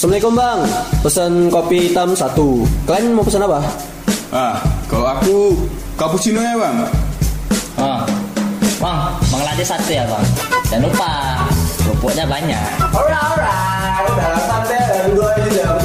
Assalamualaikum bang, pesan kopi hitam satu. Kalian mau pesan apa? Ah, kalau aku cappuccino ya bang. Oh. Bang, bang latte satu ya bang. Jangan lupa kerupuknya banyak. Alright, alright. Dalam santai dan dua juga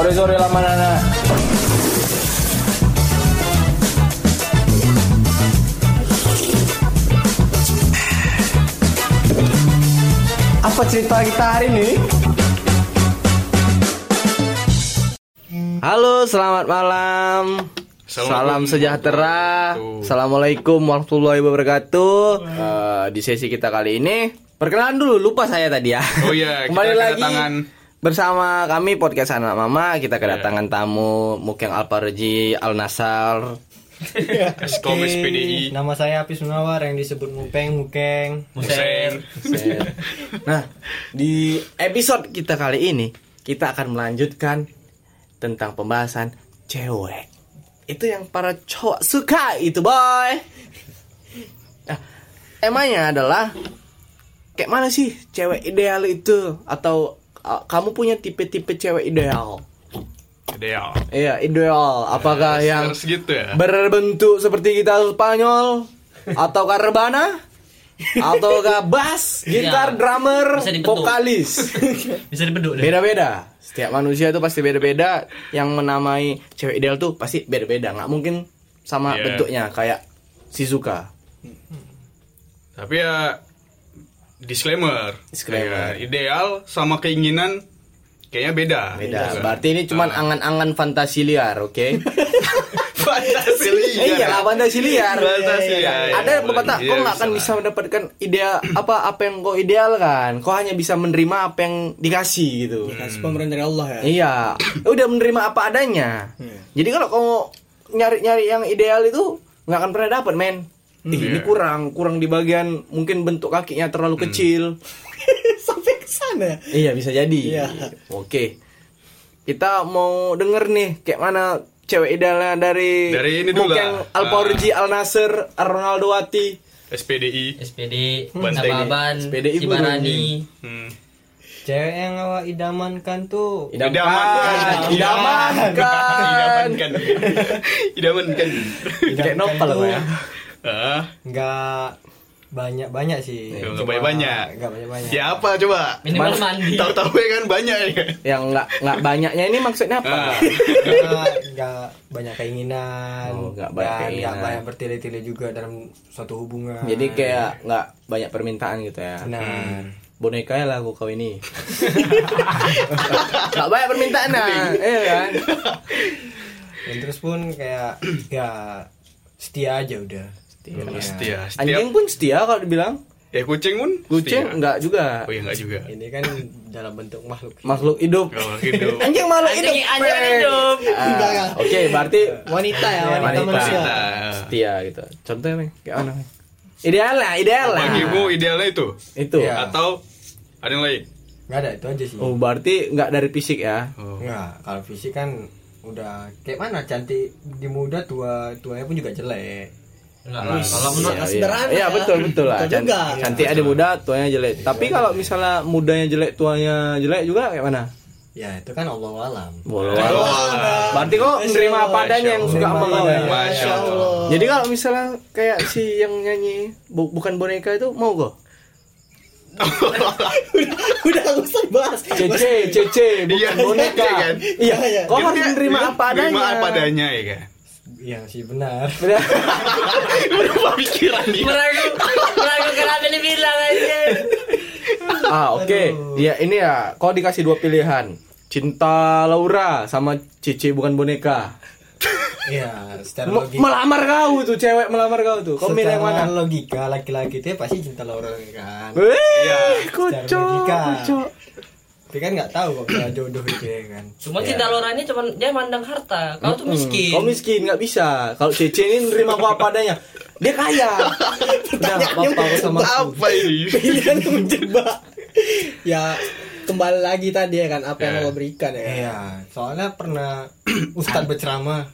Sore sore lama nana. Apa cerita kita hari ini? Halo, selamat malam. Salam sejahtera. Assalamualaikum warahmatullahi wabarakatuh. Eh, di sesi kita kali ini, perkenalan dulu. Lupa saya tadi ya. Oh iya, kita kembali lagi kedatangan- bersama kami podcast anak mama. Kita kedatangan tamu Mukeng Alparji Al Nasar. Eskom SPDI. Nama saya Apis Munawar yang disebut Mupeng Mukeng. Hussein. Nah, di episode kita kali ini kita akan melanjutkan tentang pembahasan cewek. Itu yang para cowok suka itu, boy. Nah, temanya adalah kayak mana sih cewek ideal itu atau uh, kamu punya tipe-tipe cewek ideal? Ideal. Iya, ideal. Apakah Harus- yang gitu ya? berbentuk seperti gitar Spanyol atau rebana atau bass, gitar, Iya. drummer, Bisa dibentuk. vokalis. Bisa dibeduk deh. Beda-beda. Setiap manusia itu pasti beda-beda. Yang menamai cewek ideal tuh pasti beda-beda. Nggak mungkin sama Iya. bentuknya kayak Shizuka. Tapi ya disclaimer. Disclaimer. Ya, ideal sama keinginan kayaknya beda. Beda. Gitu. Berarti ini cuman Ah. angan-angan fantasi liar, oke? fantasi liar. Iya lah fantasi liar. Fantasi liar. Iya, Ada Boleh. pepatah, Iya, kau nggak akan lah. bisa mendapatkan ideal apa apa yang kau idealkan. Kau hanya bisa menerima apa yang dikasih gitu. Kasih pemberian dari Allah ya. Iya, udah menerima apa adanya. Jadi kalau kamu nyari-nyari yang ideal itu nggak akan pernah dapat, men. Ih, ini Iya. kurang, kurang di bagian mungkin bentuk kakinya terlalu kecil. Sampai ke sana. Iya, bisa jadi. Iya. Oke. Kita mau denger nih kayak mana cewek idealnya dari Dari ini dulu Mungkin lah. Al Paurji, Al Nasr, Ronaldo Wati. SPDI. SPD, Banteng. Sababan, SPD ibu Cibarani. Hmm. Cewek yang awak idamankan tuh. Idamkan, idamkan. Idamankan. Idamankan. Kayak nopal kok ya. Ah, Enggak banyak-banyak sih. Nggak Cuma- banyak-banyak. Nggak banyak-banyak. ya apa coba? Minimal mandi. Tahu-tahu ya kan banyak ya. Yang nggak nggak banyaknya ini maksudnya apa? Ah. Enggak enggak banyak keinginan. Oh, nggak banyak dan keinginan. nggak banyak bertele-tele juga dalam suatu hubungan. Jadi kayak nggak banyak permintaan gitu ya. Benar. Boneka ya lah aku kau ini. Gak banyak permintaan nah, iya kan? Dan terus pun kayak ya setia aja udah. Setia. Setia. Setia. Anjing pun setia kalau dibilang. Ya kucing pun. Kucing setia. enggak juga. Oh iya enggak juga. Ini kan dalam bentuk makhluk. Makhluk hidup. Kalau hidup. Anjing makhluk Anjing- hidup. anjing hidup. Ah, Enggak, enggak. Oke, berarti Wanita ya, wanita, wanita. manusia. Wanita. setia gitu. Contohnya Meng, kayak mana? Meng? Ideal lah, ideal lah. Bagimu idealnya itu Itu. Iya. atau ada yang lain? Enggak ada itu aja sih. Oh, berarti nggak dari fisik ya? Oh. Enggak, kalau fisik kan udah kayak mana cantik di muda tua tuanya pun juga jelek. Enggak lah. Kalau menurut Iya, sederhana Iya, ya. betul betul lah. Betul juga. Cantik ada muda, tuanya jelek. Tapi kalau misalnya mudanya jelek, tuanya jelek juga kayak mana? Ya itu kan Allah alam. Allah. Berarti kok menerima apa adanya yang suka sama kau ya? Masya Allah. Jadi kalau misalnya kayak si yang nyanyi bu- bukan boneka itu mau kok? udah gak usah bahas. Cece, cece, bukan Iya, boneka. iya kan? Iya, Iya, harus menerima apa adanya. Menerima apa adanya ya kan. Iya sih benar. Benar. Berapa pikiran dia? Meragu, meragu kenapa ini bilang aja. ah, oke. Ya ini ya, kau dikasih dua pilihan. Cinta Laura sama Cici bukan boneka. Iya, secara logika. melamar kau tuh, cewek melamar kau tuh. Kau milih yang mana? logika laki-laki itu ya pasti cinta Laura kan. Iya. Secara kocok. Tapi kan nggak tahu kok bisa jodoh itu ya kan. Cuma Ya. cinta Lora ini cuma dia mandang harta. Kau tuh miskin. Kau miskin nggak bisa. Kalau Cece ini nerima kau apa adanya. Dia kaya. Udah apa-apa kau sama aku. Apa ini? pilihan menjebak ya kembali lagi tadi ya kan apa yang Ya. Allah berikan ya kan? Iya, soalnya pernah Ustadz berceramah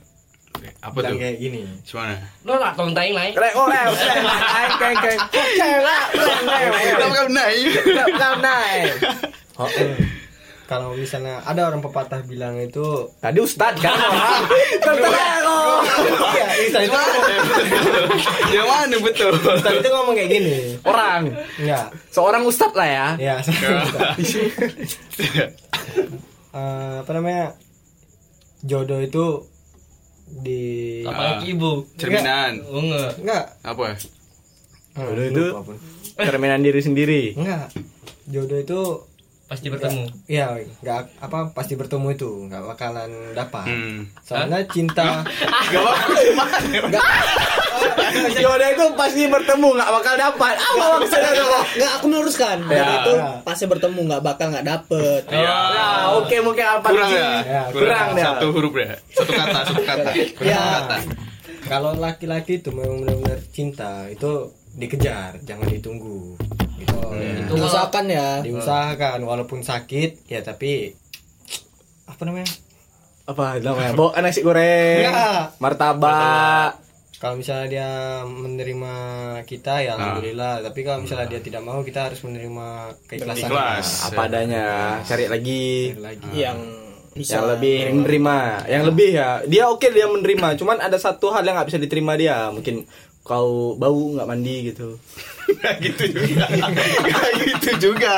Apa bilang tuh? kayak gini. Gimana? Lo tak tahu taing lain. Rek, oh, rek, rek. Kain, kain, kain. Cewek, rek, rek. Kan naik. Kau. Oh, eh. Kalau misalnya ada orang pepatah bilang itu Tadi Ustad kan orang. Tertera kok. Iya, itu Yang mana betul? Ustadz itu ngomong kayak gini. Orang. Enggak. Seorang Ustad lah ya. Ya, Eh, apa namanya? Jodoh itu di Sama lagi ibu. Cerminan. Oh, enggak. enggak Apa? Jodoh Eh, itu cerminan diri sendiri. enggak. Jodoh itu Pasti bertemu. ya enggak apa pasti bertemu itu enggak bakalan dapat. Hmm. Soalnya cinta Gak apa-apa. Jodoh itu pasti bertemu nggak bakal dapat. Apa maksudnya kok? nggak aku meluruskan Ya. Jodoh itu pasti bertemu nggak bakal nggak dapet Nah, oke mungkin apa Kurang ya? Ya, Kurang dia. Satu huruf ya. Satu kata, satu kata. Ya. Satu kata. kalau laki-laki itu memang benar-benar cinta itu dikejar, jangan ditunggu. Gitu. Itu diusahakan ya Diusahakan walaupun sakit ya tapi apa namanya? Apa namanya? Bawa nasi goreng. Enggak. Martabak. Kalau misalnya dia menerima kita ya alhamdulillah, tapi kalau misalnya dia tidak mau kita harus menerima keikhlasan. Ikhlas. Apa adanya. Cari lagi. lagi. yang bisa yang lebih menerima yang lebih ya dia oke dia menerima cuman ada satu hal yang nggak bisa diterima dia mungkin kau bau nggak mandi gitu Gak gitu juga. Gak gitu juga.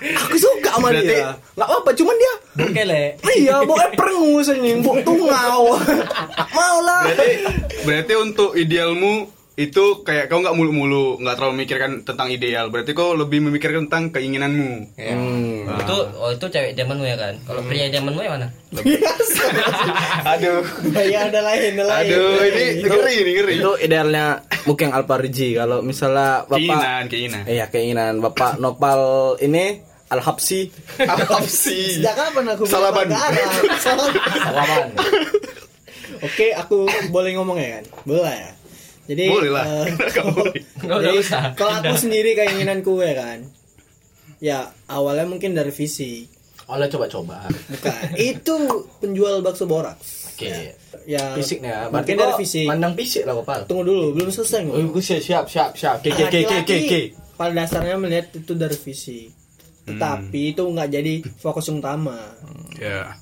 aku suka sama Berarti- dia nggak apa cuman dia Bokele. iya bau perengus ini bau tungau mau lah Berarti berarti untuk idealmu itu kayak kau nggak mulu-mulu nggak terlalu memikirkan tentang ideal. Berarti kau lebih memikirkan tentang keinginanmu. Ya. Hmm. itu oh itu cewek zamanmu ya kan. Kalau pria zamanmu yang mana? aduh. Ya ada lain ada lain. Aduh ini ngeri ini ngeri. itu idealnya mungkin Alparji kalau misalnya bapak keinginan keinginan. Iya keinginan. Bapak Nopal ini Al Habsi apa sih sejak kapan aku Salaban. Salaban. Salaman oke aku boleh ngomong ya kan? Boleh. ya jadi Boleh lah. jadi usah. kalau aku sendiri keinginanku ya kan ya awalnya mungkin dari fisik. Oleh coba-coba. Bukan. Itu penjual bakso boraks. Oke. Ya fisiknya. mungkin dari fisik. mandang fisik lah bapak tunggu dulu belum selesai Oh, gue siap siap siap K K K Laki-laki K. pada dasarnya melihat itu dari fisik. Tetapi itu nggak jadi fokus utama. Ya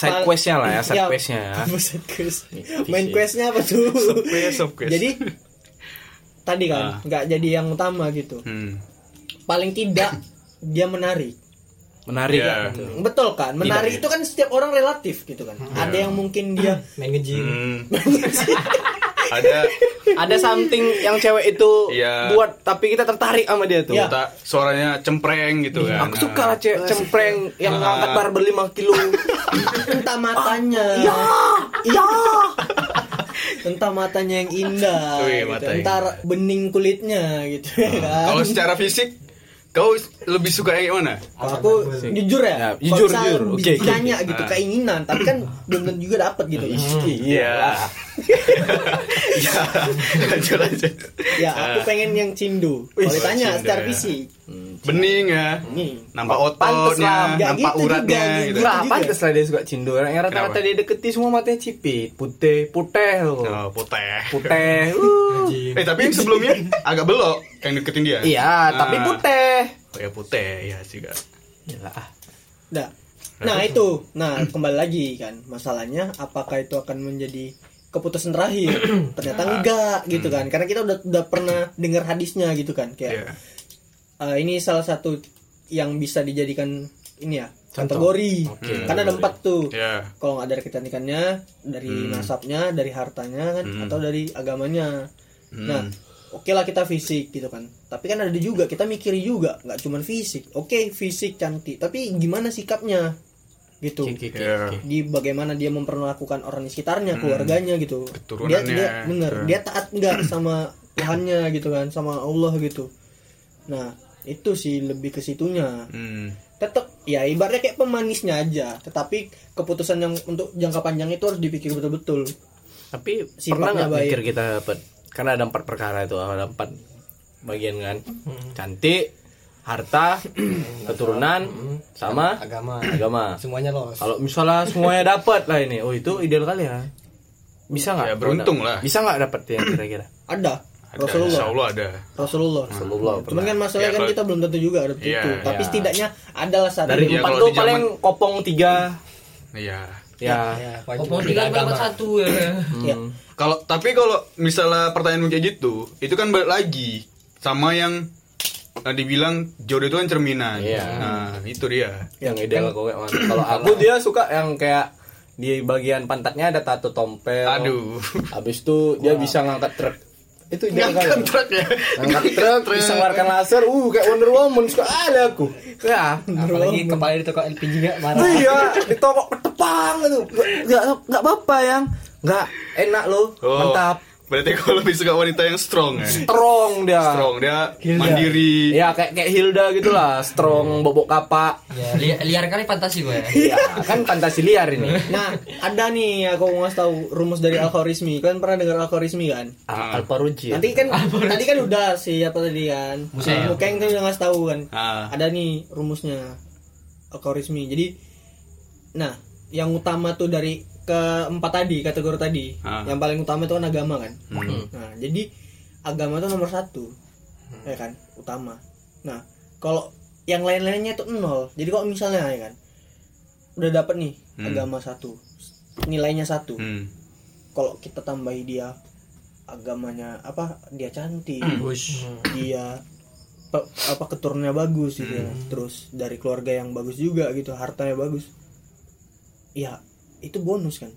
Side questnya lah ya, side Ya, questnya ya. side quest main questnya apa tuh quest, sub quest. jadi tadi Ah. kan nggak jadi yang utama gitu hmm. paling tidak dia menarik Menarik Ya. kan. betul kan menarik Tidak, itu kan setiap orang relatif gitu kan ada yang mungkin dia Main nge-gym. Hmm. ada Ada something yang cewek itu Iya. buat tapi kita tertarik sama dia tuh. Ya. suaranya cempreng gitu kan Aku suka lah cewek cempreng yang ngangkat barbel 5 kilo. entah matanya ya, ya. entah matanya yang indah Wih, gitu. mata yang entar bening kulitnya gitu ya kan kalau secara fisik kau lebih suka yang mana Kalau aku jujur ya, Ya, jujur, jujur. Oke, oke, ditanya oke. gitu Ah. keinginan, tapi kan belum tentu juga dapat gitu kan. Iya. ya lanjut lanjut Ya, aku pengen yang cindu. Kalau ditanya cindu, secara ya. fisik, bening ya nih. nampak ototnya. Nggak nampak gitu uratnya juga, gitu gitu. Lah, juga. pantes lah dia suka cindo. Yang rata-rata dia deketi semua matanya cipit, putih, putih loh. oh, putih Putih. Uh. eh tapi yang sebelumnya agak belok yang deketin dia Iya, tapi Ah. putih. oh ya putih ya juga Gila. ah. Nah, nah itu, nah kembali lagi kan masalahnya, apakah itu akan menjadi keputusan terakhir? Ternyata enggak gitu kan, karena kita udah udah pernah dengar hadisnya gitu kan, kayak eh, ini salah satu yang bisa dijadikan ini ya Contoh. kategori, Oke. karena ada empat tuh. ya kalau nggak dari kecantikannya dari Hmm. nasabnya dari hartanya kan Hmm. atau dari agamanya Hmm. nah oke lah kita fisik gitu kan tapi kan ada juga kita mikiri juga nggak cuman fisik oke fisik cantik tapi gimana sikapnya gitu Oke, oke, oke, Ya. oke. di bagaimana dia memperlakukan orang di sekitarnya keluarganya gitu dia dia bener Ya. dia taat nggak sama Tuhannya gitu kan sama Allah gitu nah itu sih lebih ke situnya Hmm. tetap ya ibaratnya kayak pemanisnya aja tetapi keputusan yang untuk jangka panjang itu harus dipikir betul-betul Tapi Sifatnya pernah nggak baik. mikir kita dapat? Karena ada empat perkara itu, ada empat bagian kan. Hmm. Cantik, harta, keturunan, sama agama agama. semuanya los Kalau misalnya semuanya dapat lah ini, oh itu ideal kali ya. Bisa nggak? Ya, beruntung lah. Bisa nggak dapat ya kira-kira? ada, Ada, Rasulullah Insya Allah ada. Rasulullah Rasulullah cuman kan masalahnya Ya, kan kita belum tentu juga ada Iya, itu tapi iya. setidaknya adalah satu Dari Ya, empat tuh zaman- paling kopong tiga. Iya. Ya. ya, Opung beda tiga dapat satu ya. ya Kalau tapi kalau misalnya pertanyaan kayak gitu, itu kan balik lagi sama yang eh, dibilang jodoh itu kan cerminan. Iya. Nah, itu dia. Yang ideal kok kayak mana? Kalau aku dia suka yang kayak di bagian pantatnya ada tato tompel. Aduh. Habis itu dia bisa ngangkat truk. Itu kali. Ngangkat truk ya. Angkat truk, bisa ngeluarkan laser, uh kayak Wonder Woman sekali aku. Ya. apalagi kepala di toko LPG gak marah Iya, di toko ketepang itu. Enggak enggak apa-apa yang enggak enak loh, Oh, mantap. Berarti kau lebih suka wanita yang strong ya. Strong dia. Strong dia mandiri. Ya kayak kayak Hilda gitu lah, strong bobok kapak. Ya, li- liar kali fantasi gue ya. Ya, kan fantasi liar ini. nah ada nih aku mau ngasih tahu rumus dari algoritmi kalian pernah dengar algoritmi kan Al- Alparuji. nanti kan tadi kan udah siapa tadi kan Museo. Mukeng kan udah ngasih tahu kan Ah. ada nih rumusnya algoritmi jadi nah yang utama tuh dari keempat tadi kategori tadi. Ah. yang paling utama itu kan agama kan? Hmm. nah jadi agama itu nomor satu ya kan? Utama. Nah kalau yang lain-lainnya itu nol. Jadi kalau misalnya ya kan? Udah dapat nih Hmm. agama satu. Nilainya satu. Hmm. kalau kita tambahi dia agamanya apa dia cantik. Bush. dia pe- apa keturunannya bagus gitu ya. Terus dari keluarga yang bagus juga gitu hartanya bagus. Ya itu bonus kan?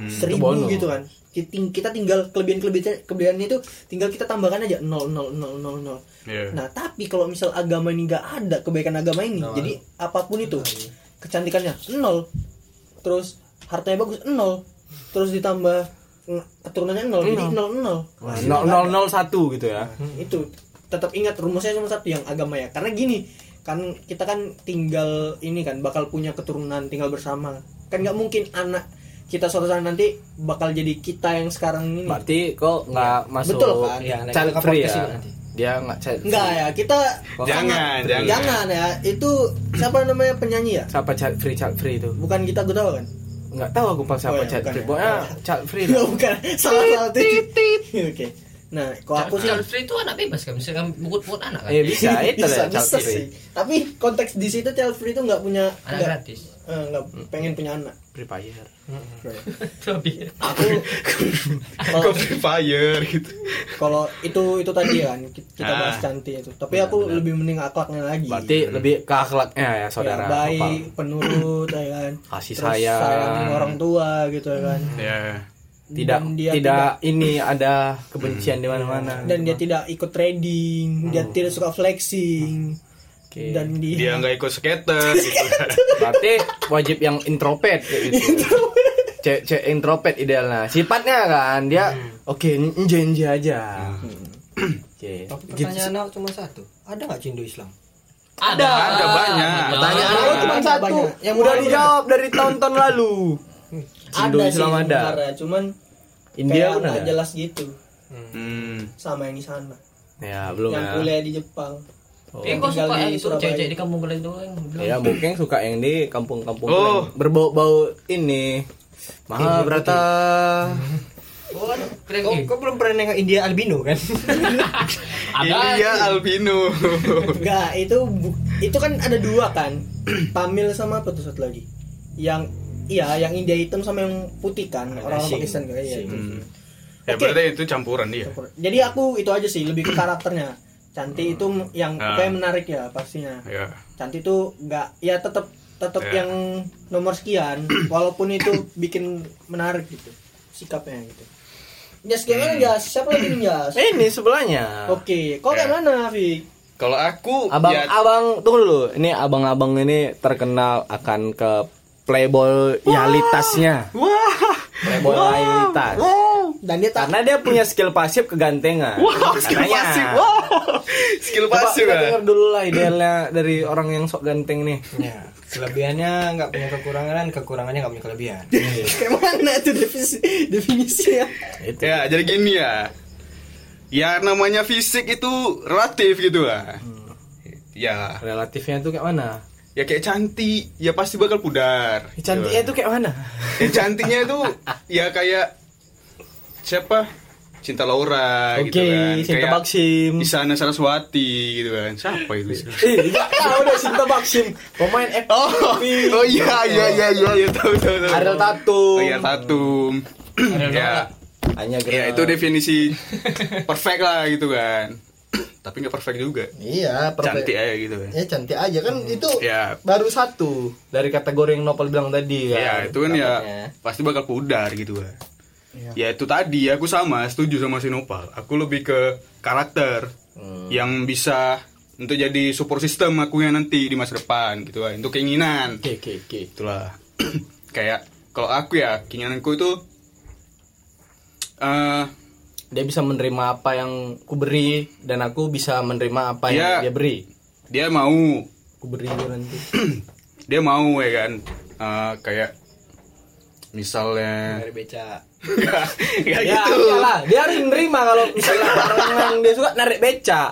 Hmm. seribu bonus. gitu kan. Kita, tinggal kelebihan kelebihan kelebihan itu tinggal kita tambahkan aja. Nol nol nol nol nol. Iya. nah tapi kalau misal agama ini nggak ada kebaikan agama ini jadi apa pun itu kecantikannya nol. Terus hartanya bagus nol. Terus ditambah keturunannya nol jadi nol. nol nol. Nol nol satu gitu ya. itu. Tetap ingat rumusnya cuma satu yang agama ya. Karena gini kan kita kan tinggal ini kan bakal punya keturunan tinggal bersama kan nggak mungkin anak kita suatu saat nanti bakal jadi kita yang sekarang ini Berarti kok nggak masuk Betul kan? Iya, naik child free ya? nanti. Dia nggak child enggak free. ya kita Jangan, jangan. jangan ya itu siapa namanya penyanyi ya Siapa child free child free itu? bukan kita gue tahu kan Nggak tahu aku pas siapa Oh, ya, child free. ya. Pokoknya child free lah. Nggak, bukan salah salah oke nah kalau aku sih Child free itu anak bebas kan, misalkan bukut-bukut anak kan. Eh bisa itu bisa, lah child bisa free. sih tapi konteks di situ child free itu nggak punya Anak nggak gratis. eh, nggak pengen punya anak Free fire. Tapi aku Kok kalau Free Fire gitu. kalau itu itu tadi kan ki- kita bahas Ah. cantik itu tapi aku lebih mending akhlaknya lagi Berarti lebih ke akhlaknya ya Ya, saudara. baik penurut ya kan Kasih Terus sayang. orang tua gitu ya kan Ya. Tidak Dan dia tidak ini ada kebencian di mana-mana. dan dia tidak ikut trading dia tidak suka flexing Oke. dan dia, Dia nggak ikut skater gitu. Berarti wajib yang introvert kayak gitu. Cek cek introvert idealnya. Sifatnya kan dia oke nje-nje aja. Oke. tapi Gitu. pertanyaan aku cuma satu ada nggak cindu Islam ada, Ada banyak. Pertanyaan Ada, aku cuma banyak, satu. banyak. Yang udah dijawab dari tahun-tahun lalu. Cindo ada sih Islam ada. sebenarnya cuman India kayak udah nggak ada. jelas gitu Hmm. sama yang di sana Ya, belum yang ya. kuliah di Jepang Oh. Tapi kok tinggal suka di yang itu Surabaya. cewek-cewek di kampung kalian doang. Belum. Ya, mungkin suka yang di kampung-kampung Oh. berbau-bau ini. Mahabharata. Oh, keren kok, kok belum pernah nengok India albino kan India albino. Enggak, itu bu- itu kan ada dua kan. Tamil sama apa tuh satu lagi? Yang iya, yang India hitam sama yang putih kan. Orang Sing. Pakistan kan iya. itu. Hmm. Ya Oke. berarti itu campuran dia. Jadi aku itu aja sih lebih ke karakternya. Cantik itu yang Ah. kayak menarik ya pastinya. Ya. Cantik itu enggak ya tetap tetap Ya. yang nomor sekian walaupun itu bikin menarik gitu sikapnya gitu. Jas gimana Hmm. Jas? Siapa lagi Jas? Ini sebelahnya. Oke, kok kayak Ya. mana, Fik? Kalau aku Abang ya abang tunggu dulu. Ini abang-abang ini terkenal akan ke playboy realitasnya. wah Playboy realitas. Dan dia tak Karena dia punya skill pasif kegantengan. Wow, skill Katanya. pasif. Wow. Skill Coba pasif kita ya. denger dulu lah idealnya dari orang yang sok ganteng nih. Ya, kelebihannya nggak punya kekurangan dan kekurangannya nggak punya kelebihan. kayak mana tuh definisi definisinya? Itu. Ya, jadi gini ya. Ya namanya fisik itu relatif gitu lah. Ya, Relatifnya tuh kayak mana? Ya kayak cantik, ya pasti bakal pudar. Eh, Cantiknya tuh kayak mana? Ya, cantiknya itu ya kayak siapa? Cinta Laura Oke, gitu kan. Cinta Kayak Baksim. Isana Saraswati gitu kan. Siapa itu? Eh, tahu deh Sinta Baksim, pemain FTV. Oh, oh iya iya iya iya iya tahu tahu tahu. Ariel Tatum. Oh iya Tatum. ya, Hanya ya itu definisi perfect lah gitu kan. Tapi nggak perfect juga. Iya, Cantik aja gitu kan. Ya cantik aja kan itu Ya. baru satu dari kategori yang Nopal bilang tadi kan. Ya itu kan ya pasti bakal pudar gitu kan. Iya. Ya itu tadi aku sama setuju sama Sinopal. Aku lebih ke karakter Hmm. yang bisa untuk jadi support system aku yang nanti di masa depan gitu kan. Untuk keinginan. Oke, oke, oke. Itulah. Kayak kalau aku ya keinginanku itu eh Dia bisa menerima apa yang ku beri dan aku bisa menerima apa yang Iya. dia beri. dia mau Ku beri dia nanti. dia mau ya kan Eh, kayak misalnya Dari beca. Ya, ya Ya, gitu iyalah. Dia harus menerima kalau misalnya orang yang dia suka narik beca.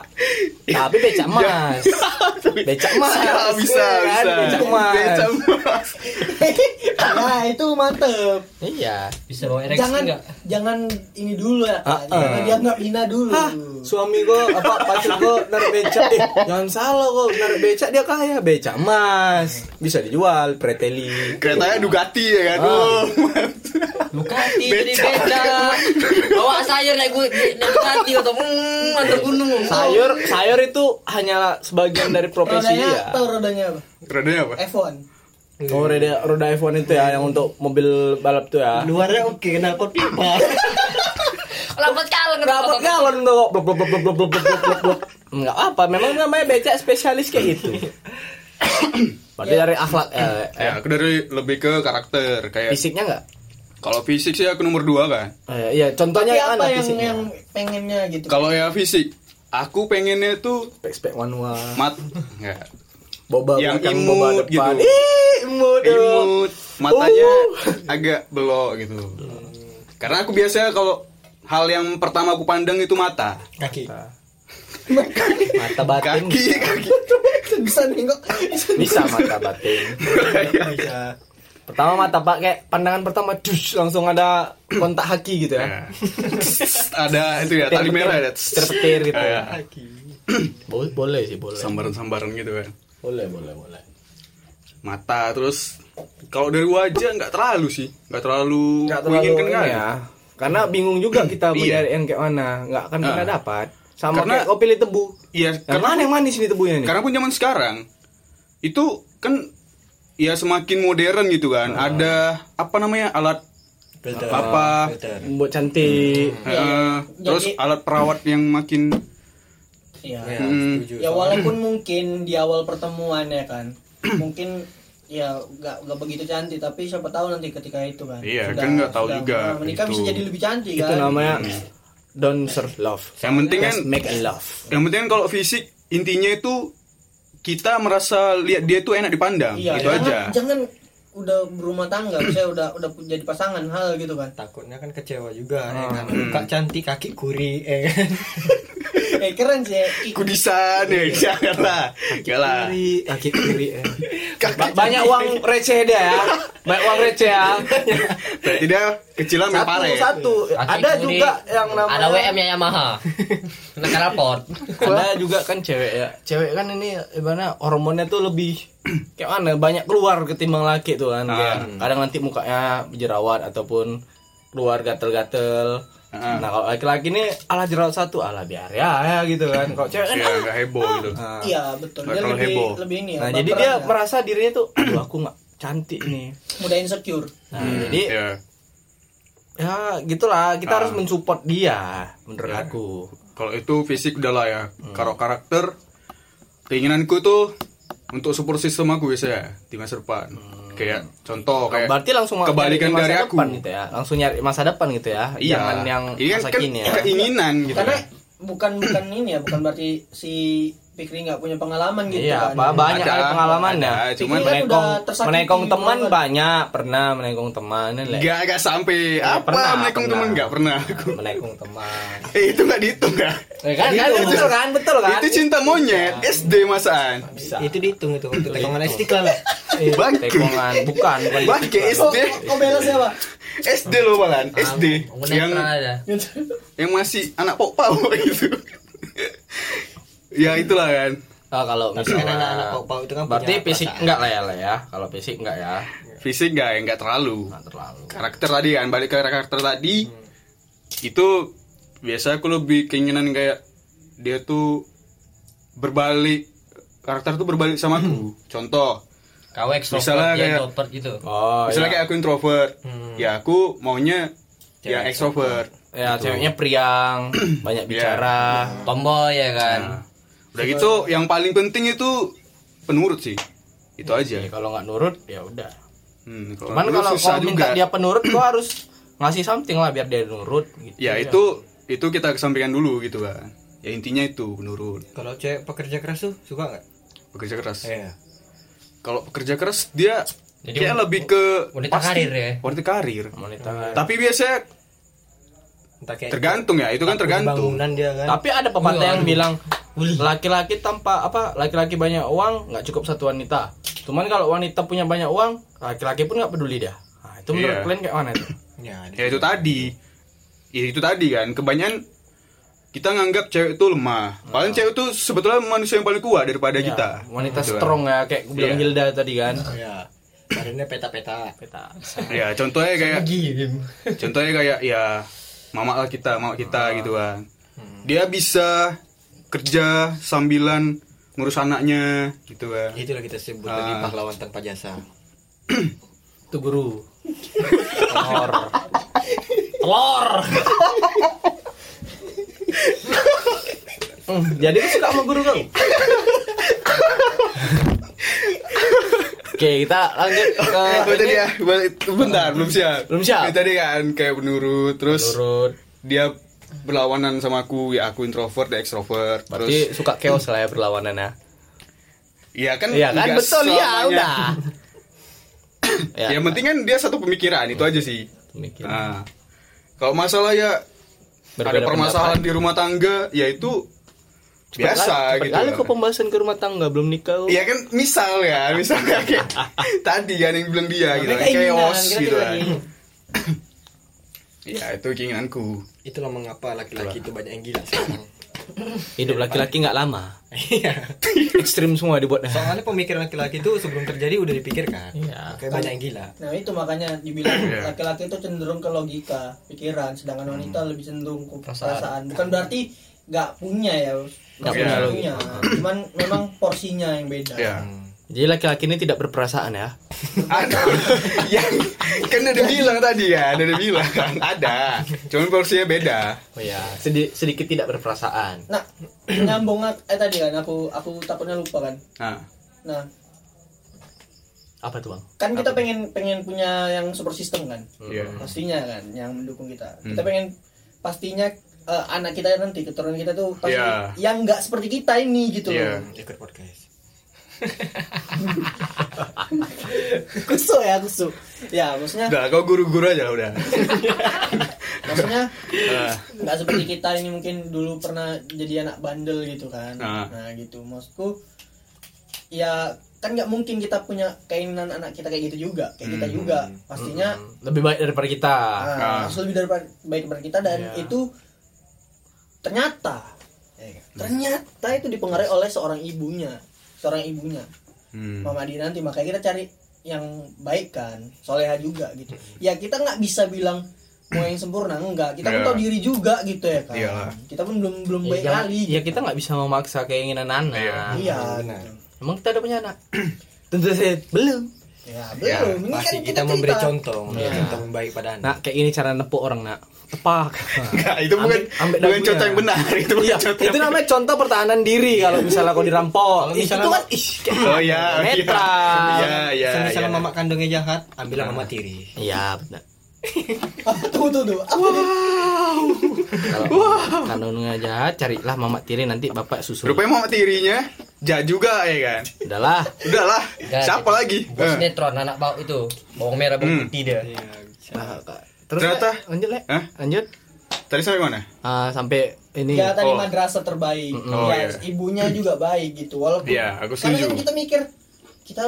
Tapi beca emas. Beca emas. bisa bisa Iya kan? bisa Beca emas. Beca emas. nah itu mantep. Iya. Bisa bawa ereksi Jangan nggak? jangan ini dulu ya. Ah, Kak. Jangan dianggap hina dulu. Hah, suami gua apa pacar gua narik beca eh jangan salah kok narik beca dia kaya beca emas bisa dijual preteli keretanya Dugati ya kan Ah. Ducati jadi beca Bawa sayur naik gue naik atau mm, iya. antar gunung. Sayur sayur itu hanya sebagian dari profesi ya dia. Rodanya apa? Rodanya apa? F1. Oh, roda, roda F1 itu ya yang untuk mobil balap tuh ya. Luarnya oke, okay, knalpot pipa. Knalpot galon Knalpot galon tuh. Blok blok blok blok blok blok blok blok. Enggak apa, memang namanya becak spesialis kayak gitu. Berarti ya. dari akhlak ya. Ya, aku dari lebih ke karakter kayak fisiknya enggak? Kalau fisik sih aku nomor dua kan Eh, iya, contohnya Tapi yang apa yang fisiknya? yang pengennya gitu? kalau ya fisik aku pengennya tuh spek spek wanwa. mat ya Boba Yang belakang, imut boba depan. gitu. Ih, imut. dong. imut matanya Uh. agak belok gitu karena aku biasa kalau hal yang pertama aku pandang itu mata Kaki. Mata batin. kaki kaki bisa nengok. Bisa mata batin. Bisa. Pertama mata pakai pandangan pertama dus langsung ada kontak haki gitu ya. Ya. ada itu ya tali merah ya Terpetir gitu. Ya. Boleh, boleh sih, boleh. sambaran-sambaran gitu kan Boleh, boleh, boleh. mata terus kalau dari wajah nggak terlalu sih nggak terlalu Nggak terlalu kali. ya. Karena bingung juga kita Iya. mencari yang kayak mana, nggak akan pernah Ah. dapat. Sama Karena- kayak kau pilih tebu. iya Yang karena mana yang manis ini tebunya nih? karena pun zaman sekarang itu kan ya semakin modern gitu kan Ah. ada apa namanya alat Filter. apa. Buat cantik. eh, terus Jadi- alat perawat yang makin Iya. Ya, Hmm. Ya walaupun mungkin di awal pertemuan ya kan, mungkin ya nggak nggak begitu cantik, tapi siapa tahu nanti ketika itu kan. Iya, kan nggak tahu juga nah, menikah itu. bisa jadi lebih cantik Itu kan. namanya don't serve love. yang penting kan make a love. yang penting kan kalau fisik intinya itu kita merasa lihat dia tuh enak dipandang Iya, itu jangan, aja. Jangan udah berumah tangga, saya udah udah jadi pasangan hal gitu kan. Takutnya kan kecewa juga ya Ah. kan. Muka cantik, kaki kuri eh kan. eh keren sih. Ih, kudisan ya jangan lah Kiri, kaki kiri. eh. Ba- banyak uang receh dia ya. Banyak uang receh ya. berarti dia kecilan Satu, pare satu. Kaki Ada kiri. juga yang namanya Ada WM nya Yamaha. Kena raport. Ada juga kan cewek ya. Cewek kan ini gimana hormonnya tuh lebih kayak mana banyak keluar ketimbang laki tuh kan. Ah. Kadang nanti mukanya jerawat ataupun keluar gatel-gatel. Ah. Nah kalau laki-laki ini ala jerawat satu ala biar ya, ya gitu kan. Kalau cewek kan ya nggak heboh gitu ah. Iya betul. Nggak Dia lebih heboh. lebih ini ya. Nah jadi dia ya. merasa dirinya tuh aduh aku nggak cantik nih. mudah insecure. Nah jadi ya ya gitulah kita Ah. harus mensupport dia menurut aku. kalau itu fisik udah lah ya kalau karakter keinginanku tuh untuk support system aku biasanya di masa depan. Kayak contoh kayak Berarti langsung kebalikan dari aku. depan gitu ya. Langsung nyari masa depan gitu ya. Iya. Jangan yang Ini kan, masa kan kini ya. keinginan gitu. karena kan. bukan bukan ini ya bukan berarti si Pikri nggak punya pengalaman gitu Iya, kan ba- banyak Ada, kali pengalamannya. ada, cuman- kan menekong, tersakiti menekong teman banget. banyak, pernah menekong teman lah. Gak, gak sampai apa pernah, menekong pernah. temen gak pernah aku. Menekong teman. Eh itu gak dihitung ya? Eh, kan, kan, betul kan, betul kan. Itu cinta monyet SD masaan. bisa. itu dihitung itu untuk tekongan istiqlal lah Bangke. Tekongan, bukan, bukan. Bangke SD. oh bela siapa SD loh malan, SD. Yang ada. yang masih anak pok pau gitu. Ya itulah kan. Ah, kalau misalnya anak-anak pau-pau itu kan Berarti punya fisik perasaan. enggak lah ya, lah ya. Kalau fisik enggak ya. Fisik gak, enggak terlalu. Enggak terlalu. Karakter tadi kan, balik ke karakter tadi. Itu biasa aku lebih keinginan kayak dia tuh berbalik karakter tuh berbalik sama aku. Contoh, Kau ekstrovert, Misalnya dia kayak- introvert gitu. Oh, misalnya iya. kayak aku introvert, ya aku maunya ya Cewek extrovert. ya ceweknya priang, banyak bicara. Tomboy ya kan. Nah, udah gitu yang paling penting itu penurut sih. Itu aja. Ya, kalau nggak nurut ya udah. Hmm, Cuman kalau susah kalau minta juga. dia penurut gua harus ngasih something lah biar dia nurut gitu. ya itu itu kita kesampingkan dulu gitu kan. Ya intinya itu penurut. kalau cewek pekerja keras tuh suka nggak Pekerja keras. iya Kalau pekerja keras dia Jadi dia lebih ke wanita karir ya? Wanita karir. wanita. Tapi biasanya entah kayak tergantung ya, itu kan tergantung. dia kan Tapi ada pepatah yang bilang laki-laki tanpa apa laki-laki banyak uang nggak cukup satu wanita. Cuman kalau wanita punya banyak uang, laki-laki pun nggak peduli dia. Nah, itu menurut Iya. kalian kayak mana itu? ya, Ya itu tadi. Ya, itu tadi kan kebanyakan kita nganggap cewek itu lemah. Paling cewek itu sebetulnya manusia yang paling kuat daripada Ya, kita. wanita Gitu kan. strong ya kayak gue bilang. Hilda tadi kan. ya badannya peta-peta Kita. Ya contohnya kayak contohnya kayak ya mama lah kita, mama kita gitu kan. Dia bisa kerja sambilan ngurus anaknya gitu kan. itulah kita sebut Ah. tadi pahlawan tanpa jasa Itu guru. Telur. Telur. Hmm, jadi lu suka sama guru kau? Oke, kita lanjut ke Oh, tadi ya, bentar, belum siap. Belum siap. Tadi kan kayak penurut, terus menurut dia berlawanan sama aku, ya aku introvert, dia extrovert. berarti Terus suka chaos lah ya berlawanan ya. Iya kan? Iya kan betul ya selamanya. udah. Ya, yang penting kan dia satu pemikiran itu aja sih. Mikir. Nah, kalau masalah ya Berbeda ada permasalahan di rumah tangga, ya itu biasa Cepet gitu. kali kok pembahasan ke rumah tangga belum nikah. Iya kan misal ya, misalnya kayak tadi kan yang bilang dia gitu, keinginan, chaos gitu kan. Ya itu keinginanku. itulah mengapa laki-laki itu banyak yang gila sekarang Hidup laki-laki nggak lama. iya Ekstrim semua dibuatnya. soalnya pemikiran laki-laki itu sebelum terjadi udah dipikirkan Iya. kayak banyak yang gila Nah itu makanya dibilang Iya. laki-laki itu cenderung ke logika, pikiran, sedangkan wanita Hmm. lebih cenderung ke perasaan. Bukan berarti nggak punya ya, Nggak punya logika. Cuman memang porsinya yang beda. Ya. Jadi laki-laki ini tidak berperasaan ya. Ada yang kan udah bilang tadi ya, udah bilang kan ada. Cuman porsinya beda. Oh ya, sedi- sedikit tidak berperasaan. Nah, nyambung eh tadi kan aku aku takutnya lupa kan. Nah, Nah, Apa tuh bang? kan kita pengen pengen punya yang super system kan. iya. Pastinya kan yang mendukung kita. Hmm. Kita pengen pastinya eh, anak kita nanti keturunan kita tuh pasti Iya. yang nggak seperti kita ini gitu Iya. loh. ikut podcast Kusuk ya kusuk. Ya maksudnya Udah, kau guru-guru aja udah. maksudnya Nah, nggak seperti kita ini mungkin dulu pernah jadi anak bandel gitu kan Ah. nah gitu maksudku ya kan nggak mungkin kita punya keinginan anak kita kayak gitu juga kayak kita Hmm. juga pastinya Lebih baik daripada kita. ah, Ah. harus lebih daripada baik daripada kita dan Iya. itu ternyata ya kan, ternyata itu dipengaruhi oleh seorang ibunya seorang ibunya hmm. Mama Dinanti makanya kita cari yang baik kan soleha juga gitu ya kita nggak bisa bilang mau yang sempurna enggak kita pun Iya. tahu diri juga gitu ya kan Iyalah. kita pun belum belum Ya, baik jangan- kali ya kita nggak bisa memaksa keinginan anak. Iya. iya benar. Emang kita udah punya anak? Tentu saja belum. Ya, belum. Ini Pasti kan kita memberi cerita. contoh, memberi contoh yang baik pada anak. Nah, kayak ini cara nepuk orang, nak. Tepak. Enggak, itu bukan Ambil- ambil bukan contoh yang benar. Itu bukan Iya, contoh. itu namanya contoh pertahanan diri kalau misalnya kau dirampok. Misalnya- itu kan ih, kayak Oh ya, netral. Iya, iya. Misalnya iya. mama kandungnya jahat, ambillah mama tiri. Iya, benar. Tuh tuh? Apa tuh? Kalau kanunnya jahat, carilah mama tiri nanti bapak susul. Rupanya mama tirinya jahat juga ya kan. Udahlah. Udahlah, siapa lagi? Bos Eh. sinetron anak bau itu. Bawang merah bawang Hmm. putih dia. Nah, Kak. terus Ternyata- lanjut le Hah? lanjut Tadi sampai mana? Ah, sampai ini Ya tadi Oh. madrasah terbaik. Oh, ya, iya. ibunya juga baik gitu. Walaupun Iya, aku karena setuju. kan kita mikir kita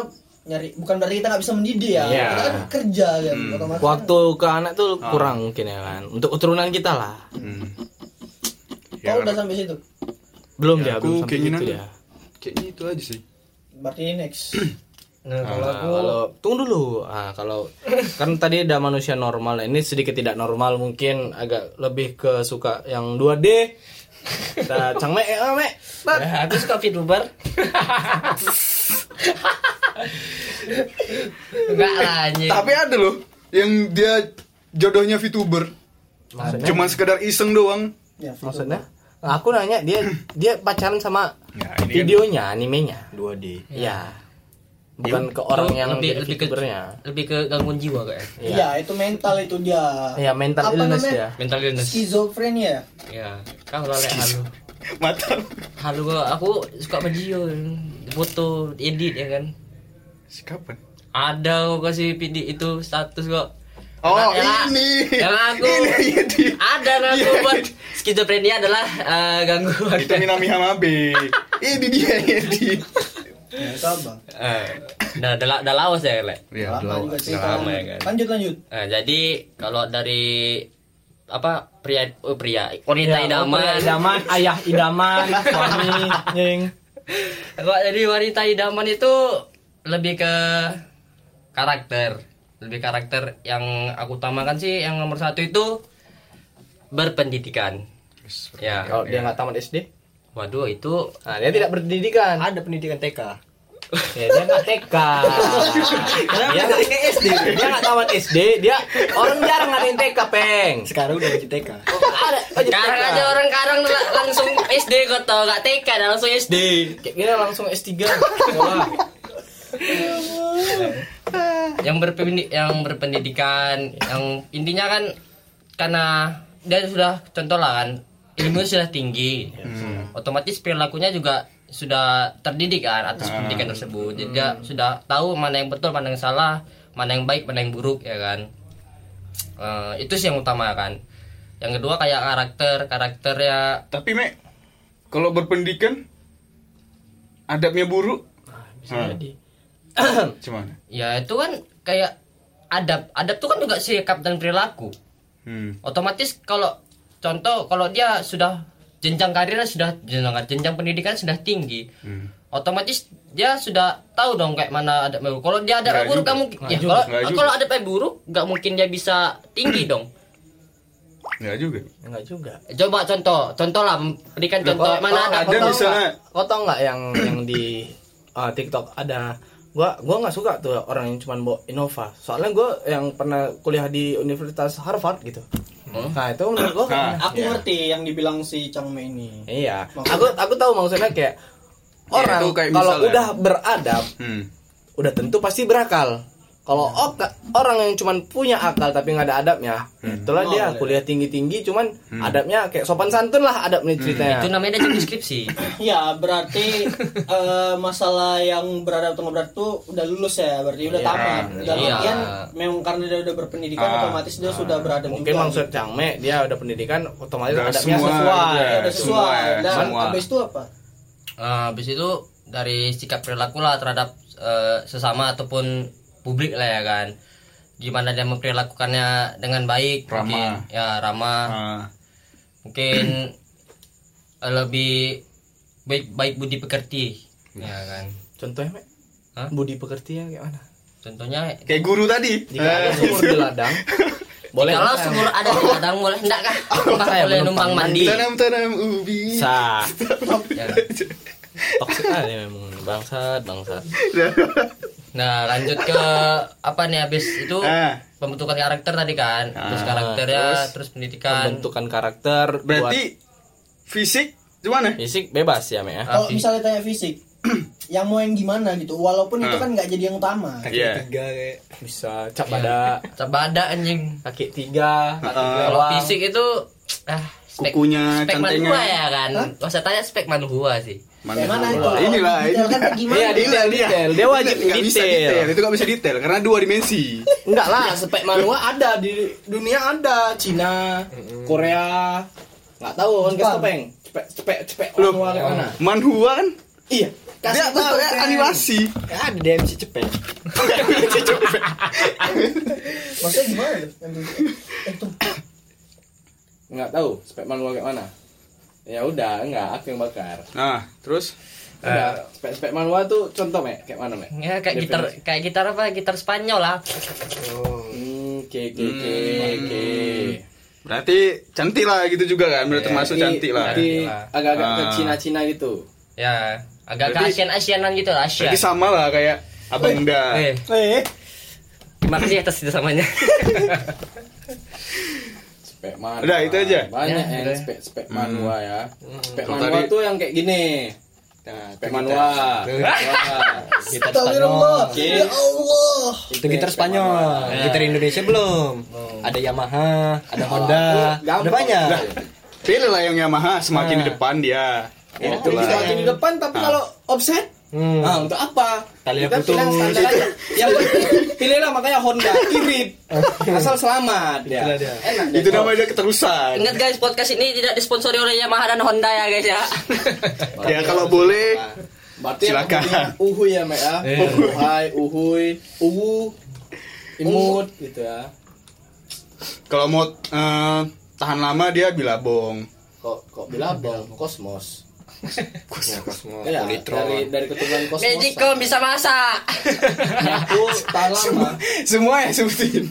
nyari bukan berarti kita nggak bisa mendidik ya. Iya. Kita kan kerja kan. Hmm. otomatis waktu ke anak tuh Ah. kurang mungkin ya kan untuk keturunan kita lah Hmm. Ya, Kau udah sampai situ. belum Ya, dia aku belum sampai keinginan- gitu ya kayaknya itu aja sih. Berarti next. Nah, Ah, kalau Nah, aku kalau tunggu dulu ah kalau kan tadi ada manusia normal ini sedikit tidak normal mungkin agak lebih ke suka yang 2D kita cangme eh me Eh, aku suka VTuber. Enggak lah anjing. Tapi ada loh yang dia jodohnya VTuber. maksudnya Cuman sekedar iseng doang. Ya, maksudnya Nah, aku nanya dia dia pacaran sama Ya, ini kan- videonya animenya 2D. ya bukan ke orang yang lebih lebih ke VTubernya lebih ke gangguan jiwa kayak. Iya, itu mental itu dia. ya mental Apa illness namanya? ya Mental illness. Skizofrenia. Ya, kau lah lek halu. Mata. Halu gua aku suka video foto edit ya kan. Si kapan? Ada kok kasih video itu status kok. Oh, Yang- ini. Yang aku Ini ya di ada nah aku Iya. buat skizofrenia adalah eh, gangguan. itu Minami Hamabe. Ini dia ini. Ya? Eh, Dah dah dah lawas ya lek. Ya, Lama juga cerita. lama ya kan. Lanjut lanjut. Nah, jadi kalau dari apa pria oh, pria wanita Ya, idaman idaman ayah idaman suami nying Kalau jadi wanita idaman itu lebih ke karakter. Lebih karakter yang aku utamakan sih yang nomor satu itu berpendidikan. Ya. Kalau dia nggak tamat SD waduh itu nah dia tidak berpendidikan. Ada pendidikan TK. ya dia nggak TK dia nggak SD dia nggak tamat SD dia orang jarang ada yang TK peng. Sekarang udah di TK. ada. Sekarang aja orang karang la- langsung SD kok tau gak TK langsung SD kayak gini langsung S3 sekolah yang berpendidik yang berpendidikan yang intinya kan karena dia sudah contoh lah kan ilmu sudah tinggi. Otomatis perilakunya juga sudah terdidik kan atas pendidikan tersebut. Jadi dia sudah tahu mana yang betul mana yang salah mana yang baik mana yang buruk ya kan. Eh, itu sih yang utama kan. Yang kedua kayak karakter karakter ya. Tapi Mek, kalau berpendidikan adabnya buruk. bisa jadi Cuman. ya itu kan kayak adab. Adab itu kan juga sikap dan perilaku. Hmm. otomatis kalau contoh kalau dia sudah jenjang karirnya sudah jenjang jenjang pendidikan sudah tinggi Hmm. otomatis dia sudah tahu dong kayak mana ada buruk. Kalau dia ada Nggak buruk mungkin. Ya kalau kalau ada buruk nggak mungkin dia bisa tinggi dong. Enggak juga. enggak juga. Coba contoh contoh lah berikan contoh Kau- mana kau- ada ada misalnya- kau tahu nggak yang yang di uh, TikTok? Ada gua gua nggak suka tuh orang yang cuma bawa Innova soalnya gua yang pernah kuliah di Universitas Harvard gitu nah itu menurut gua kan Nah, Aku ya. ngerti yang dibilang si Changme ini. iya Maksudnya- aku aku tahu maksudnya kayak orang kayak kalau udah beradab Hmm. udah tentu pasti berakal kalau oka- orang yang cuma punya akal tapi nggak ada adabnya itulah Oh, dia boleh. kuliah tinggi tinggi cuman adabnya kayak sopan santun lah adabnya ceritanya itu namanya dari deskripsi Ya, berarti eh, masalah yang beradab atau nggak beradab tuh udah lulus ya, berarti udah Iya, tamat. Dalam iya. artian memang karena dia udah berpendidikan Ah, otomatis dia sudah beradab mungkin juga. maksud Cangme dia udah pendidikan otomatis Udah adabnya semua, sesuai iya. Ya, udah sesuai. semua Dan semua. habis itu apa? Nah, habis itu dari sikap perilaku lah terhadap eh, sesama ataupun publik lah ya kan. Gimana dia memperlakukannya dengan baik, Ramah. mungkin ya ramah, Ah. mungkin eh, lebih baik baik budi pekerti, ya kan. contohnya Mek? Hah? budi pekerti yang kayak mana Contohnya Kayak guru tadi. jika ada sumur di ladang boleh kalau sumur ada di ladang boleh enggak kah? Saya boleh numpang mandi? Tanam-tanam ubi. sah Ya. toksik aja memang bangsat bangsat Nah, lanjut ke apa nih habis itu Ah. pembentukan karakter tadi kan. Terus Ah, karakternya, terus terus, pendidikan. Pembentukan karakter Berarti fisik gimana? buat fisik bebas ya, Mek ya. Kalau Tapi- misalnya tanya fisik, yang mau yang gimana gitu, walaupun itu Ah. kan nggak jadi yang utama. Kaki Iya. tiga kayak Bisa cap pada Cabada anjing. kaki tiga, Ah. Kalau fisik itu ah spek Kukunya, spek manhua ya kan. Gak usah tanya spek manhua sih. Mana mana itu? Inilah, ini. kan gimana? Iya, detail, detail. Dia wajib Nggak- nggak bisa detail. Itu gak bisa detail karena dua dimensi. Enggak lah, spek manhwa ada di dunia ada, Cina, Korea. Enggak tahu kan Jepang. Peng. Cepek cepek Loh, manhwa kayak mana? manhua kan? Iya. Dia tahu, ya animasi. Ya, ada DMC cepet. Maksudnya gimana? Enggak tahu spek manhwa kayak mana. Ya udah, enggak, aku yang bakar. Nah, terus Udah, spek spek manhwa tuh contoh, Mek, kayak mana, Mek? Ya kayak gitar kayak gitar apa? Gitar Spanyol lah. Hmm, oke oke oke Hmm. oke. berarti cantik lah gitu juga kan? Berarti termasuk Berarti- cantik lah. agak-agak ke Ah. Cina-Cina gitu. Ya, agak-agak Berarti- Asian-Asianan gitu lah, Asia. Berarti sama lah kayak Abang Da. Eh, Eh, terima kasih atas kerjasamanya. Spek manhwa. Udah, itu aja. Banyak Ya, yang spek spek manhwa ya. Spek Kalau manhwa tadi- tuh yang kayak gini. Nah, Spek itu manhwa. gitar-. Spanyol. Ya Allah. Itu gitar Spanyol. Gitar Indonesia belum. Ada Yamaha, ada Honda, gampang. ada banyak. Pilih lah yang Yamaha semakin Ah. di depan dia. Oh, Gitu lah. bisa di depan tapi Ah. kalau offset Hmm. Nah, untuk apa? Talinya Kita pilih yang putus. standar aja. Yang pilihlah makanya Honda irit. Asal selamat ya. Dia. Enak deh. Itu namanya keterusan. Ingat guys, podcast ini tidak disponsori oleh Yamaha dan Honda ya guys ya. Ya kalau boleh Berarti Silakan. uhuy ya, Mek ya. Uhuy, uhuy, uwu, imut gitu ya. kalau mau eh, tahan lama dia bilabong. Kok kok bilabong kosmos. Ya, Cosmo, Ya, dari dari keturunan kosmos. Magicom bisa masak. Aku lama. Semua yang sebutin.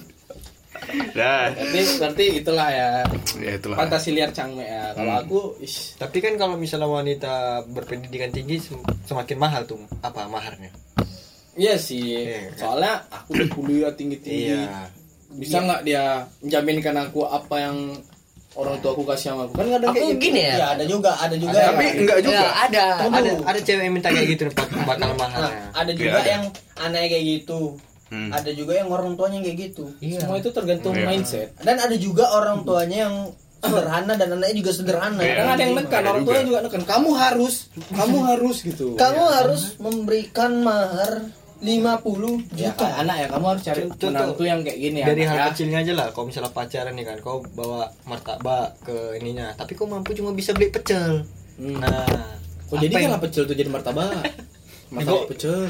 Dah. Berarti berarti itulah ya. Ya itulah. Fantasi liar cangme ya. Kalau Hmm. aku ish, Tapi kan kalau misalnya wanita berpendidikan tinggi sem- semakin mahal tuh apa maharnya? Iya sih. Iya, kan? Soalnya aku udah kuliah tinggi-tinggi. Iya. Bisa nggak dia menjaminkan aku apa yang orang tua aku kasih sama aku? Kan kadang Aku kayak gitu. gini ya. Ya ada juga, ada juga. Ada, Tapi enggak juga. Ya, ada. Ada ada cewek yang minta kayak gitu nih, pak- bakal mahalnya. Nah, ada juga Iya, ada. yang aneh kayak gitu. Hmm. Ada juga yang orang tuanya yang kayak gitu. Iya. Semua itu tergantung Iya. mindset. Dan ada juga orang tuanya yang sederhana dan anaknya juga sederhana. Iya. Kadang ada yang nekan, orang juga. tuanya juga nekan. Kamu harus, kamu harus gitu. Kamu harus memberikan mahar 50 Ya, juta. kayak anak ya, kamu harus cari Contoh- menantu yang kayak gini ya. Dari hal ya. kecilnya aja lah, kalau misalnya pacaran nih kan, kau bawa martabak ke ininya, tapi kau mampu cuma bisa beli pecel. Hmm. Nah, Kok jadi apa yang- kan pecel tuh jadi martabak? Martabak pecel.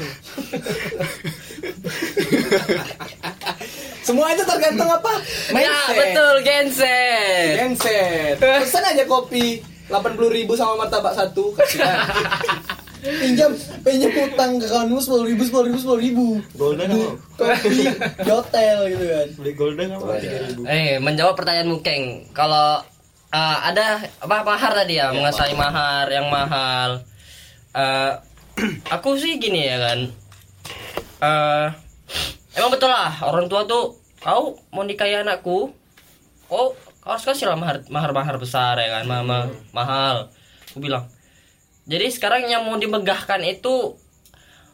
Semua itu tergantung apa? Ya, betul, genset. Genset. Pesan aja kopi 80.000 sama martabak satu kasihan. pinjam pinjam utang ke kamu sepuluh ribu sepuluh ribu sepuluh ribu Golden apa? kopi di hotel gitu kan Beli golden apa? Tiga ribu. Eh, menjawab pertanyaanmu Keng. Kalau uh, ada apa mahar tadi ya, menguasai mahar yang mahal. Eh, aku sih gini ya kan. Eh, emang betul lah orang tua tuh kau mau nikahi anakku, oh kau harus kasih lah mahar mahar mahar besar ya kan, mama mahal. Aku bilang. Jadi sekarang yang mau dimegahkan itu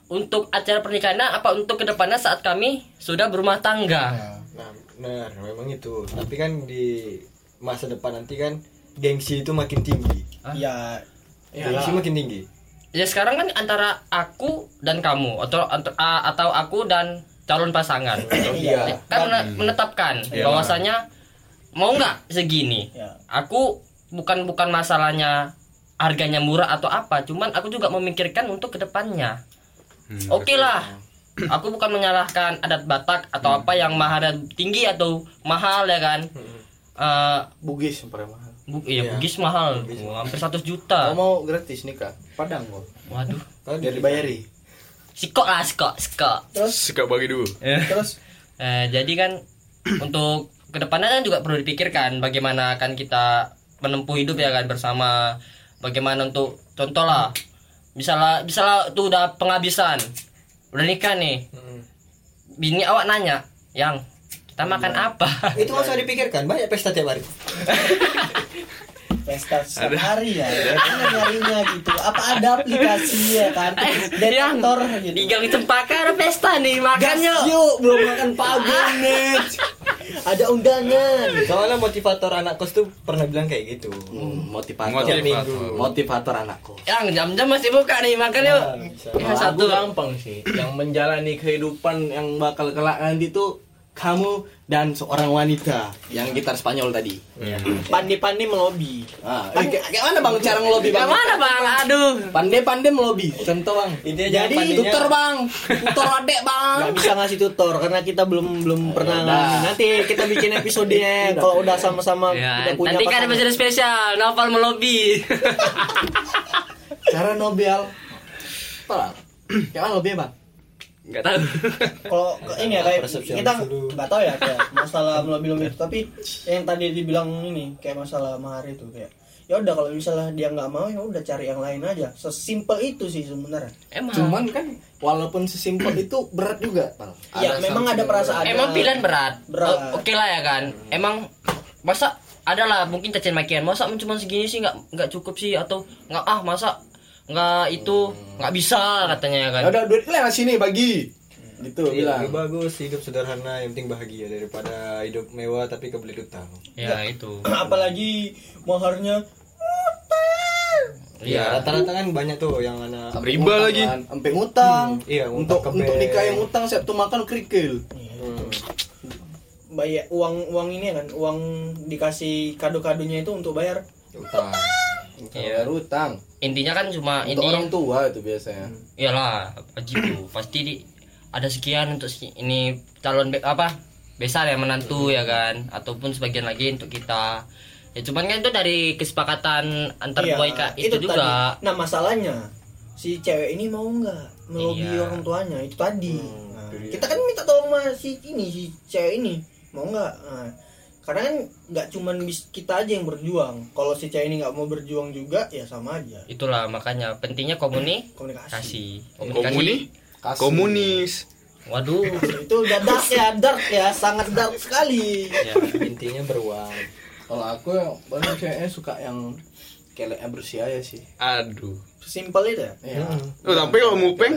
untuk acara pernikahannya apa untuk ke depannya saat kami sudah berumah tangga. Nah, benar, memang itu. Tapi kan di masa depan nanti kan gengsi itu makin tinggi. ya Gengsi makin tinggi. Ya sekarang kan antara aku dan kamu atau atau aku dan calon pasangan. iya kan mene- menetapkan Iya. bahwasanya mau nggak segini. Ya. Aku bukan bukan masalahnya harganya murah atau apa, cuman aku juga memikirkan untuk ke depannya. Hmm, Oke lah. Aku bukan menyalahkan adat Batak atau apa yang maharnya tinggi atau mahal ya kan. Eh, Bugis yang paling mahal. bu iya, Bugis mahal, hampir 100 juta. Kamu mau gratis nikah? Padang kok. Waduh. Biar dibayari. Sikok lah, sikok, sikok. Suka bagi dulu. terus Eh, jadi kan untuk ke depannya kan juga perlu dipikirkan bagaimana akan kita menempuh hidup ya kan bersama. Bagaimana untuk contoh lah, misalnya misalnya tuh udah penghabisan, udah nikah nih, bini awak nanya yang kita makan apa? Itu nggak usah dipikirkan, banyak pesta tiap hari. pesta setiap hari ya. Karena nyarinya gitu. Apa ada aplikasi ya kan? Yang detektor gitu. di gang cempaka ada pesta nih makannya yuk. belum makan pagun nih ada undangan. Soalnya motivator anak kos tuh pernah bilang kayak gitu. Hmm, motivator Motivator. motivator anakku yang jam-jam masih buka nih makan yuk. Nah. Ya, satu gampang sih. Yang menjalani kehidupan yang bakal kelak nanti tuh kamu dan seorang wanita yang gitar Spanyol tadi. pandai-pandai melobi Ah, eh, kayak kayak mana bang cara ngelobi bang? Gimana bang? Aduh. Pandai-pandai melobi. Contoh bang. Intinya Jadi, pandainya- Tutor bang, tutor adek bang. nggak bisa ngasih tutor karena kita belum belum pernah udah. ngalamin. nanti kita bikin episodenya kalau udah sama-sama Ya, udah punya nanti kan ada episode spesial Novel melobi. Cara nobel. Apa? Kayak mana bang? Enggak tahu. kalau ini ya kayak Persepsi kita nggak tahu ya kayak masalah melobi-lobi itu tapi yang tadi dibilang ini kayak masalah mahar itu kayak ya udah kalau misalnya dia nggak mau ya udah cari yang lain aja sesimpel itu sih sebenarnya Emang. Cuman kan walaupun sesimpel itu berat juga bang. ya memang ada perasaan Emang pilihan berat. Berat. O- Oke lah ya kan. Emang masa ada lah mungkin cacian makian. Masa cuma segini sih nggak nggak cukup sih atau nggak ah masa nggak itu nggak bisa katanya ya kan. Ya udah duitnya sini bagi. Gitu Iya, bilang. lebih bagus hidup sederhana yang penting bahagia daripada hidup mewah tapi kebelit utang. Ya itu. apalagi maharnya Iya, Iya. rata-rata kan banyak tuh yang anak Riba Utang lagi. kan, Sampai ngutang. Iya, untuk ngutang ke untuk nikah yang ngutang siap tuh makan kerikil. bayar uang uang ini kan uang dikasih kado-kadonya itu untuk bayar utang. Iya, utang. Intinya kan cuma Untuk ini. orang tua itu biasanya. iyalah wajib tuh pasti di, ada sekian untuk si- ini calon be- apa besar ya menantu ya kan? Ataupun sebagian lagi untuk kita. Ya cuman kan itu dari kesepakatan antar Iya, boy kak itu, juga tadi. nah masalahnya si cewek ini mau nggak melobi Iya. orang tuanya? Itu tadi. Nah, kita kan minta tolong sama si ini si cewek ini. Mau nggak? Nah, karena kan nggak cuman kita aja yang berjuang kalau si cewek ini nggak mau berjuang juga ya sama aja itulah makanya pentingnya komuni komunikasi kasih Komuni? Kasih. Komunis. waduh itu udah dark ya dark ya sangat dark sekali ya. Intinya beruang. Kalau aku yang paling ceweknya suka yang keleknya bersih aja sih. Aduh. simpel itu ya Iya. Oh, tapi kalau mupeng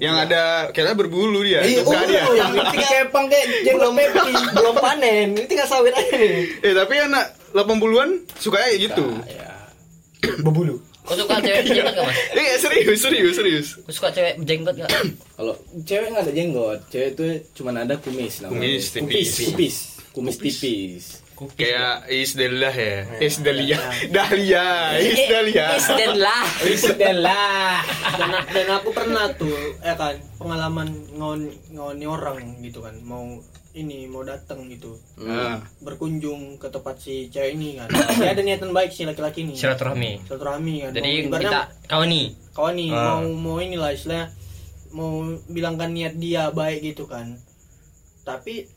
yang ada kayaknya berbulu dia. Iya, Suka oh, dia. yang penting kepang kayak jenggot Pepsi. Belum panen, ini tinggal sawit aja nih. Eh, tapi anak 80-an sukanya kayak gitu. Ya. Berbulu. kau suka cewek jenggot gak mas Eh, serius, serius, serius. kau suka cewek jenggot gak Kalau cewek nggak ada jenggot, cewek itu cuman ada kumis namanya. Kumis tipis. Kupis, kupis, kumis tipis. Kayak Isdelah ya. Isdelia. Dahlia. Isdelia. Isten lah Bismillah. dan, dan aku pernah tuh ya kan pengalaman ngon ngoni orang gitu kan mau ini mau datang gitu Ah. berkunjung ke tempat si cewek ini kan dia ada niatan baik si laki-laki ini silaturahmi silaturahmi kan jadi mau, kita kawan nih kawan nih Ah. mau mau inilah istilahnya mau bilangkan niat dia baik gitu kan tapi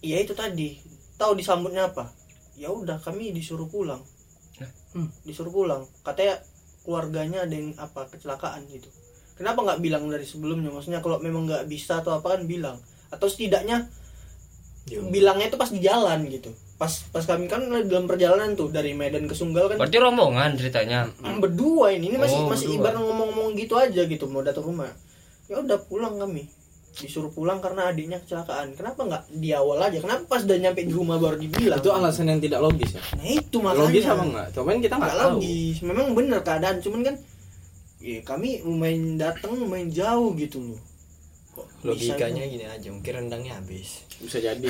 ya itu tadi tahu disambutnya apa? Ya udah kami disuruh pulang. Hmm, disuruh pulang. Katanya keluarganya ada yang apa kecelakaan gitu. Kenapa nggak bilang dari sebelumnya? Maksudnya kalau memang nggak bisa atau apa kan bilang. Atau setidaknya bilangnya itu pas di jalan gitu. Pas pas kami kan dalam perjalanan tuh dari Medan ke Sunggal kan. Berarti rombongan ceritanya? Hmm, berdua ini. Ini masih Oh, masih berdua. ibarat ngomong-ngomong gitu aja gitu mau datang rumah. Ya udah pulang kami disuruh pulang karena adiknya kecelakaan kenapa nggak di awal aja kenapa pas udah nyampe di rumah baru dibilang Itu alasan yang tidak logis ya. nah itu makanya Logis apa enggak? Cuman kita nggak nggak tahu. logis memang bener keadaan cuman kan ya kami main datang main jauh gitu loh Kok bisa Logikanya gitu? gini aja, mungkin rendangnya habis. Bisa jadi.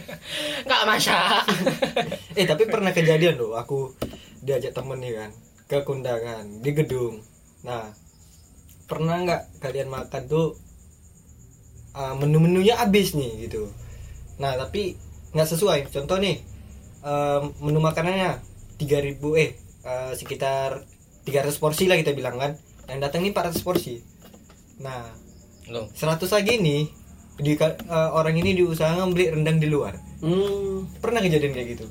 nggak masak eh tapi pernah kejadian loh, aku diajak temen nih kan ke kondangan di gedung. Nah, pernah nggak kalian makan tuh uh, menu-menunya habis nih gitu. Nah tapi nggak sesuai. Contoh nih um, menu makanannya 3000 eh uh, sekitar 300 porsi lah kita bilang kan. Yang datang nih 400 porsi. Nah Loh, 100 lagi nih di, uh, orang ini diusahakan beli rendang di luar. Hmm. Pernah kejadian kayak gitu?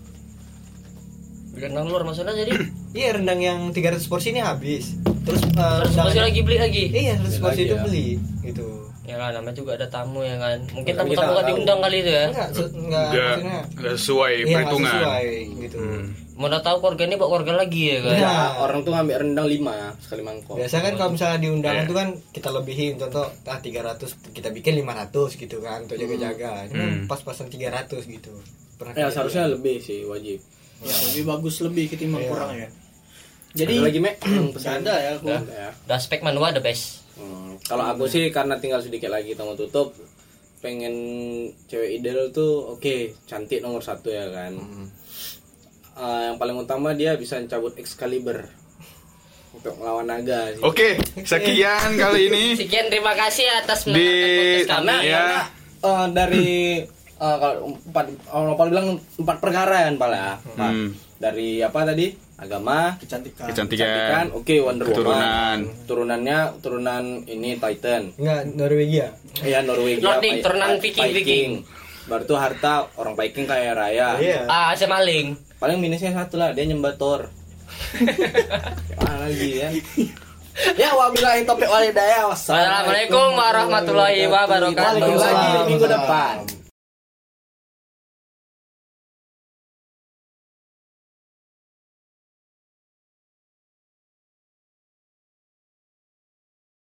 rendang luar maksudnya jadi Iya rendang yang 300 porsi ini habis. Terus uh, masih lagi beli lagi Iya 100 Beli porsi itu ya. beli gitu. Ya lah namanya juga ada tamu ya kan mungkin nggak nggak tahu. diundang kali itu ya enggak enggak Enggak, maksudnya enggak sesuai iya, perhitungan. sesuai gitu Hmm. mau tahu keluarga ini bawa keluarga lagi ya kan Iya. Nah, orang tuh ngambil rendang lima sekali mangkok. biasa kan kalau misalnya di undangan Iya. tuh kan kita lebihin contoh ah 300 kita bikin 500 gitu kan untuk jaga-jaga ini kan Hmm. pas-pasan 300 gitu pernah Ya kejadian. seharusnya lebih sih wajib. Ya, lebih bagus lebih ketimbang Iya. kurang ya. Jadi Jadi lagi mek nggak ada ya aku. Udah, ya. udah spek manual the best Hmm, Kalau aku sih karena tinggal sedikit lagi tamu tutup, pengen cewek ideal tuh oke cantik nomor satu ya kan. Eh, yang paling utama dia bisa cabut Excalibur untuk melawan naga sih. Oke, sekian kali ini sekian terima kasih atas Di- menonton podcast kami Karena, Ya. eh, dari eh, kalau empat orang Opal bilang empat perkara kan ya. Pak. Hmm. Dari apa tadi? Agama, Kecantikan. kecantikan, kecantikan, oke Wonder keturunan. Woman. Turunannya turunan ini Titan. enggak Norwegia Iya Norwegia. Nordic, Vi- turunan Vi- Viking, Viking. Baru tuh harta orang Viking kaya raya. iya ah saya maling Paling minusnya satu lah, dia nyembah Thor. Mana lagi kan? ya wabillahi taufiq walhidayah. Wassalamualaikum warahmatullahi wabarakatuh. Lagi di minggu depan.